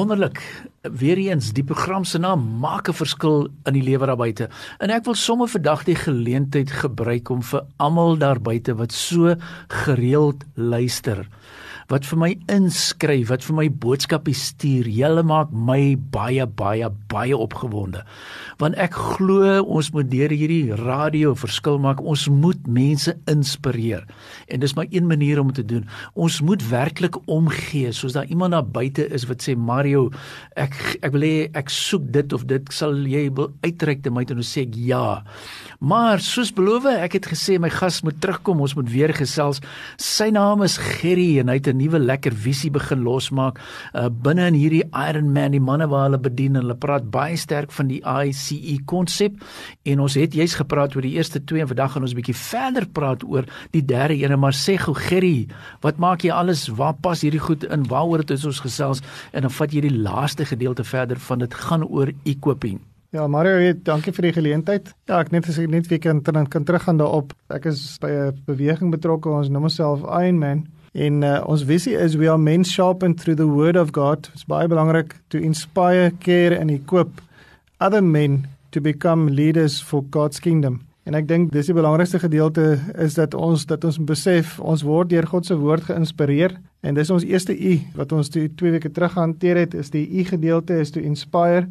Wonderlik. Weereens die program se naam maak 'n verskil in die lewe daar buite. En ek wil sommer vandag die geleentheid gebruik om vir almal daar buite wat so gereeld luister wat vir my inskryf, wat vir my boodskappe stuur. Julle maak my baie baie baie opgewonde. Want ek glo ons moet deur hierdie radio verskil maak. Ons moet mense inspireer. En dis maar een manier om te doen. Ons moet werklik omgee soos daar iemand daar buite is wat sê Mario, ek ek wil hê ek soek dit of dit sal jy uitreik te my toe sê ek ja. Maar soos beloof, ek het gesê my gas moet terugkom. Ons moet weer gesels. Sy naam is Gerry en hy het 'n nuwe lekker visie begin losmaak uh, binne in hierdie Iron Man die manne waar hulle bedien en hulle praat baie sterk van die ICE konsep en ons het juis gepraat oor die eerste twee en vandag gaan ons 'n bietjie verder praat oor die derde ene maar sê gou Gerry wat maak jy alles waar pas hierdie goed in waaroor het ons gesels en dan vat jy die laaste gedeelte verder van dit gaan oor equipping Ja, Mario, weet, dankie vir die geleentheid. Ja, ek net as ek net weer kan kan teruggaan daarop. Ek is by 'n beweging betrokke. Ons noem onsself Iron Man. En uh, ons visie is we are men sharpened through the word of God. Dit's baie belangrik to inspire, care and equip other men to become leaders for God's kingdom. En ek dink dis die belangrikste gedeelte is dat ons dat ons besef ons word deur God se woord geïnspireer en dis ons eerste u wat ons die 2 weke terug hanteer het is die u gedeelte is to inspire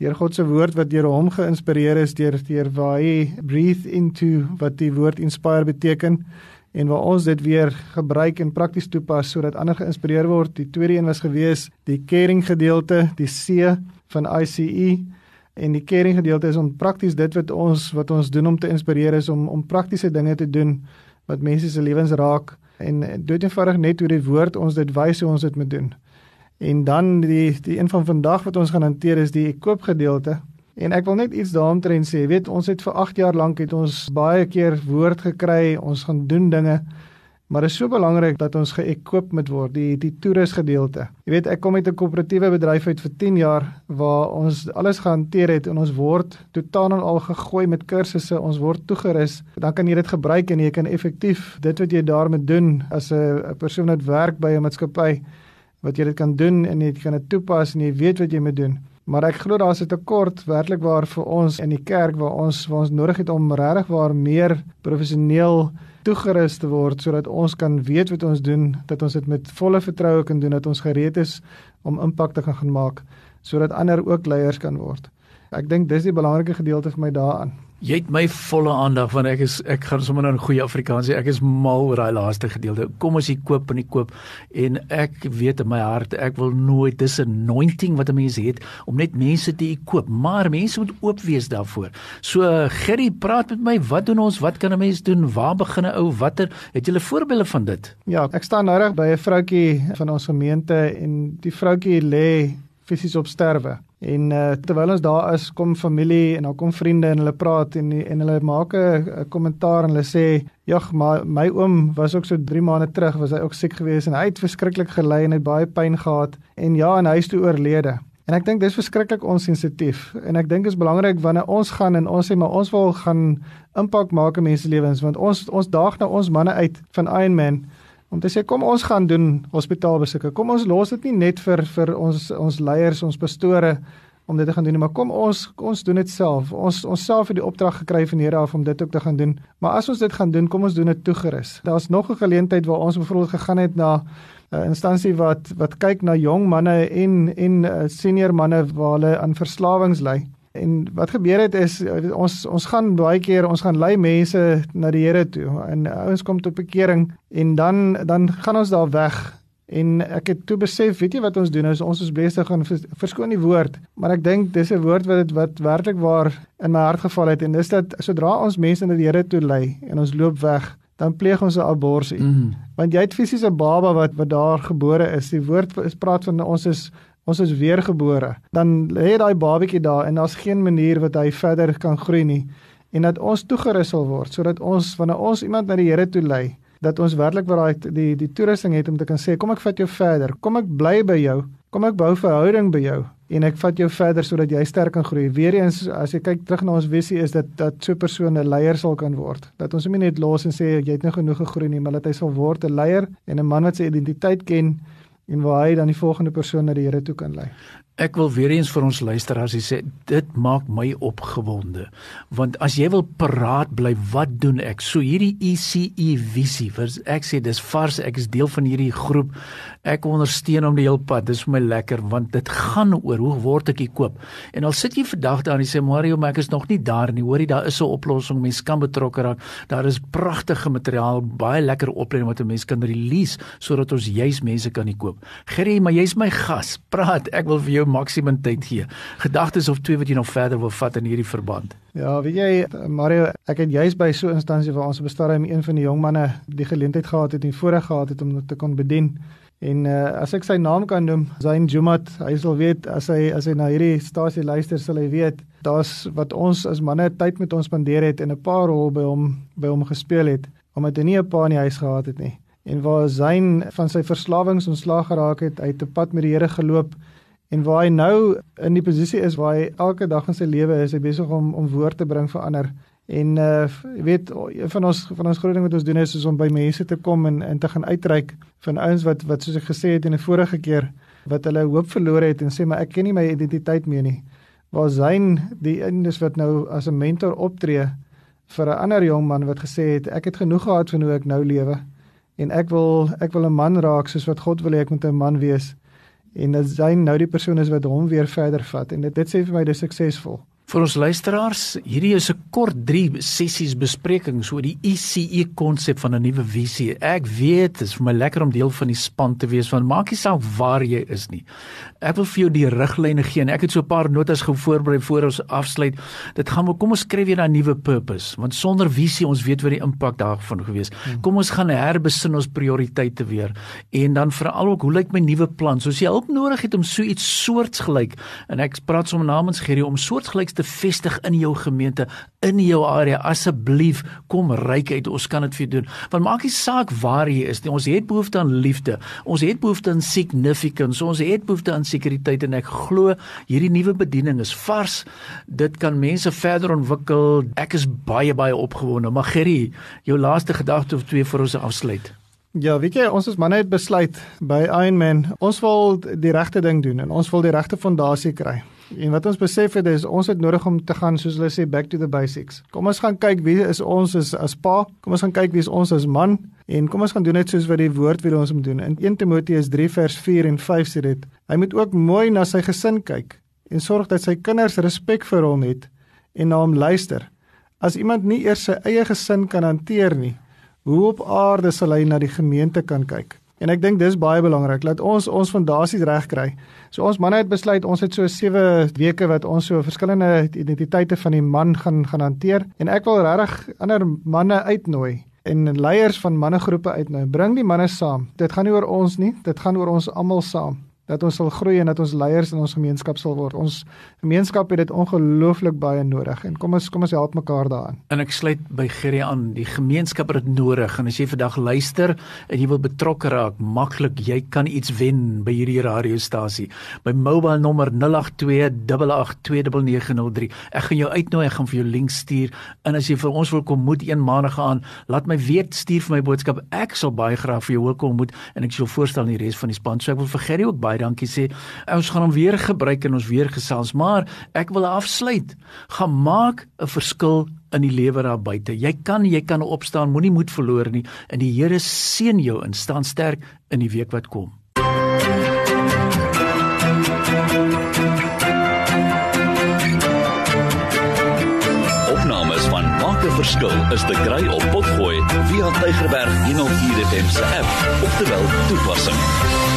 deur God se woord wat deur hom geïnspireer is deur deur waar hy breathe into wat die woord inspire beteken en waar ons dit weer gebruik en prakties toepas sodat ander geïnspireer word. Die tweede een was gewees die caring gedeelte, die C van ICE en die caring gedeelte is om prakties dit wat ons wat ons doen om te inspireer is om om praktiese dinge te doen wat mense se lewens raak en dit eenvoudig net hoe die woord ons dit wys hoe ons dit moet doen. En dan die die een van vandag wat ons gaan hanteer is die koop gedeelte En ek wil net iets daaromtrent sê. Jy weet, ons het vir 8 jaar lank het ons baie keer woord gekry, ons gaan doen dinge. Maar dit is so belangrik dat ons geëkwip moet word, die die toerus gedeelte. Jy weet, ek kom uit 'n koöperatiewe bedryf uit vir 10 jaar waar ons alles gehanteer het en ons word totaal en al gegooi met kursusse, ons word toegerus. Dan kan jy dit gebruik en jy kan effektief dit wat jy daarmee doen as 'n persoon wat werk by 'n maatskappy wat jy dit kan doen en jy kan dit toepas en jy weet wat jy moet doen. Maar ek glo daar's 'n tekort werklik waar vir ons in die kerk waar ons waar ons nodig het om regtig waar meer professioneel toegerus te word sodat ons kan weet wat ons doen, dat ons dit met volle vertroue kan doen, dat ons gereed is om impak te gaan maak sodat ander ook leiers kan word. Ek dink dis die belangrike gedeelte vir my daaraan. Jy het my volle aandag want ek is ek gaan sommer nou in goeie Afrikaans sê ek is mal oor daai laaste gedeelte. Kom ons hier koop en nie koop en ek weet in my hart ek wil nooit dis 'n anointing wat 'n mens het om net mense te koop, maar mense moet oop wees daarvoor. So Gerry, praat met my, wat doen ons? Wat kan 'n mens doen? Waar begin 'n ou? Watter het 'n voorbeelde van dit? Ja, ek staan nou reg by 'n vroutjie van ons gemeente en die vroutjie lê fisies op sterwe. En uh, terwyl ons daar is, kom familie en dan kom vriende en hulle praat en en hulle maak 'n kommentaar en hulle sê, "Jog, maar my oom was ook so 3 maande terug, was hy ook siek geweest en hy het verskriklik gely en het baie pyn gehad en ja, en hy is toe oorlede." En ek dink dis verskriklik onsensitief en ek dink dit is belangrik wanneer ons gaan en ons sê maar ons wil gaan impak maak in mense lewens want ons ons daag nou ons manne uit van Iron Man om te sê kom ons gaan doen hospitaalbesoeke. Kom ons los dit nie net vir vir ons ons leiers, ons pastore om dit te gaan doen nie, maar kom ons ons doen dit self. Ons ons self het die opdrag gekry van die Here af om dit ook te gaan doen. Maar as ons dit gaan doen, kom ons doen dit toegerus. Daar's nog 'n geleentheid waar ons byvoorbeeld gegaan het na 'n instansie wat wat kyk na jong manne en en uh, senior manne waar hulle aan verslawings ly. En wat gebeur het is ons ons gaan baie keer ons gaan lei mense na die Here toe. En ouens kom tot bekering en dan dan gaan ons daar weg. En ek het toe besef weet jy wat ons doen? Is ons is besig gaan verskoon die woord. Maar ek dink dis 'n woord wat dit wat werklik waar in my hart geval het. En dis dat sodra ons mense na die Here toe lei en ons loop weg dan pleeg ons 'n abortus. Mm. want jy het fisies 'n baba wat wat daar gebore is. Die woord is praat van ons is ons is weergebore, dan lê daai babatjie daar en daar's geen manier wat hy verder kan groei nie. en dat ons toegerus sal word sodat ons wanneer ons iemand na die Here toe lei dat ons werklik waar daai die die toerusting het om te kan sê kom ek vat jou verder kom ek bly by jou kom ek bou verhouding by jou en ek vat jou verder sodat jy sterk kan groei. Weereens as jy kyk terug na ons visie is dit dat so 'n persoon 'n leier sal kan word. Dat ons hom nie net los en sê jy het nou genoeg gegroei nie, maar dat hy sal word 'n leier en 'n man wat sy identiteit ken en waar hy dan die volgende persoon na die Here toe kan lei. Ek wil weer eens vir ons luisteraars sê dit maak my opgewonde want as jy wil paraat bly wat doen ek? So hierdie ECE visie vir ek sê dis vars ek is deel van hierdie groep. Ek ondersteun hom die hele pad dis vir my lekker want dit gaan oor hoe word ek koop? En al sit jy vandag daar en jy sê Mario maar ek is nog nie daar nie. Hoorie daar is 'n oplossing mens kan betrokke raak. Daar is pragtige materiaal baie lekker opleiding wat 'n mens kan release sodat ons juis mense kan koop. Gerrie maar jy's my gas. Praat ek wil vir jou jou maksimum tyd gee. Gedagtes of twee wat jy nog verder wil vat in hierdie verband. Ja, weet jy Mario, ek het juis by so 'n instansie waar ons bestaan een van die jong manne die geleentheid gehad het en voorreg gehad het om te kon bedien. En uh, as ek sy naam kan noem, Zain Jumat, hy sal weet as hy as hy na hierdie stasie luister, sal hy weet daar's wat ons as manne tyd met ons spandeer het en 'n paar rol by hom by hom gespeel het omdat hy nie 'n pa in die huis gehad het nie. En waar Zain van sy verslawings ontslaag geraak het, hy het te pad met die Here geloop En waar hy nou in die posisie is waar hy elke dag in sy lewe is, hy besig om om woord te bring vir ander. En uh jy weet van ons van ons groot ding wat ons doen is, is om by mense te kom en en te gaan uitreik van ouens wat wat soos ek gesê het in 'n vorige keer wat hulle hoop verloor het en sê maar ek ken nie my identiteit meer nie. Waar Zain die indus wat nou as 'n mentor optree vir 'n ander jong man wat gesê het ek het genoeg gehad van hoe ek nou lewe en ek wil ek wil 'n man raak soos wat God wil hê ek moet 'n man wees en dat hy nou die persoon is wat hom weer verder vat en dit dit sê vir my dis suksesvol. Vir ons luisteraars, hierdie is 'n kort 3 sessies bespreking so die ECE konsep van 'n nuwe visie. Ek weet, dit is vir my lekker om deel van die span te wees want maak nie saak waar jy is nie. Ek wil vir jou die riglyne gee en ek het so 'n paar notas gevoorberei voor ons afsluit. Dit gaan kom ons skryf weer 'n nuwe purpose want sonder visie ons weet wat die impak daarvan gewees. Hmm. Kom ons gaan herbesin ons prioriteite weer en dan veral ook hoe lyk my nuwe plan? So as jy hulp nodig het om so iets soortgelyk en ek praat sommer namens Gerrie om soortgelyks te vestig in jou gemeente, in jou area. Asseblief kom ryk uit. Ons kan dit vir doen. Want maak nie saak waar jy is nie. Ons het behoefte aan liefde. Ons het behoefte aan significance. Ons het behoefte aan sekuriteit en ek glo hierdie nuwe bediening is vars. Dit kan mense verder ontwikkel. Ek is baie baie opgewonde. Magerie, jou laaste gedagte of twee vir ons afsluit. Ja, weet jy, ons as manne het besluit by Ironman, ons wil die regte ding doen en ons wil die regte fondasie kry. En wat ons besef het is ons het nodig om te gaan soos hulle sê back to the basics. Kom ons gaan kyk wie is ons as as pa? Kom ons gaan kyk wie is ons as man? En kom ons gaan doen net soos wat die woord wil ons moet doen. In 1 Timoteus 3 vers 4 en 5 sê dit: Hy moet ook mooi na sy gesin kyk en sorg dat sy kinders respek vir hom het en na hom luister. As iemand nie eers sy eie gesin kan hanteer nie, hoe op aarde sal hy na die gemeente kan kyk? En ek dink dis baie belangrik dat ons ons fondasies reg kry. So ons manne het besluit ons het so 7 weke wat ons so verskillende identiteite van die man gaan gaan hanteer en ek wil regtig ander manne uitnooi en leiers van mannegroepe uitnooi. Bring die manne saam. Dit gaan nie oor ons nie, dit gaan oor ons almal saam dat ons sal groei en dat ons leiers in ons gemeenskap sal word. Ons gemeenskap het dit ongelooflik baie nodig en kom ons kom ons help mekaar daarin. En ek sluit by Gerrie aan, die gemeenskap het dit nodig en as jy vandag luister en jy wil betrokke raak, maklik, jy kan iets wen by hierdie radiostasie. My mobile nommer 0828829903. Ek gaan jou uitnooi, ek gaan vir jou link stuur en as jy vir ons wil kom moet een maandag aan, laat my weet, stuur vir my boodskap. Ek sal baie graag vir jou wil kom moet en ek sal voorstel in die res van die span. So ek wil vir Gerrie ook baie baie dankie sê. Ons gaan hom weer gebruik en ons weer gesels, maar ek wil afsluit. Gaan maak 'n verskil in die lewe daar buite. Jy kan jy kan opstaan, moenie moed verloor nie en die Here seën jou en staan sterk in die week wat kom. Opnames van Maak 'n Verskil is te kry op Potgooi via Tigerberg 104 FM se app of te wel toepassing.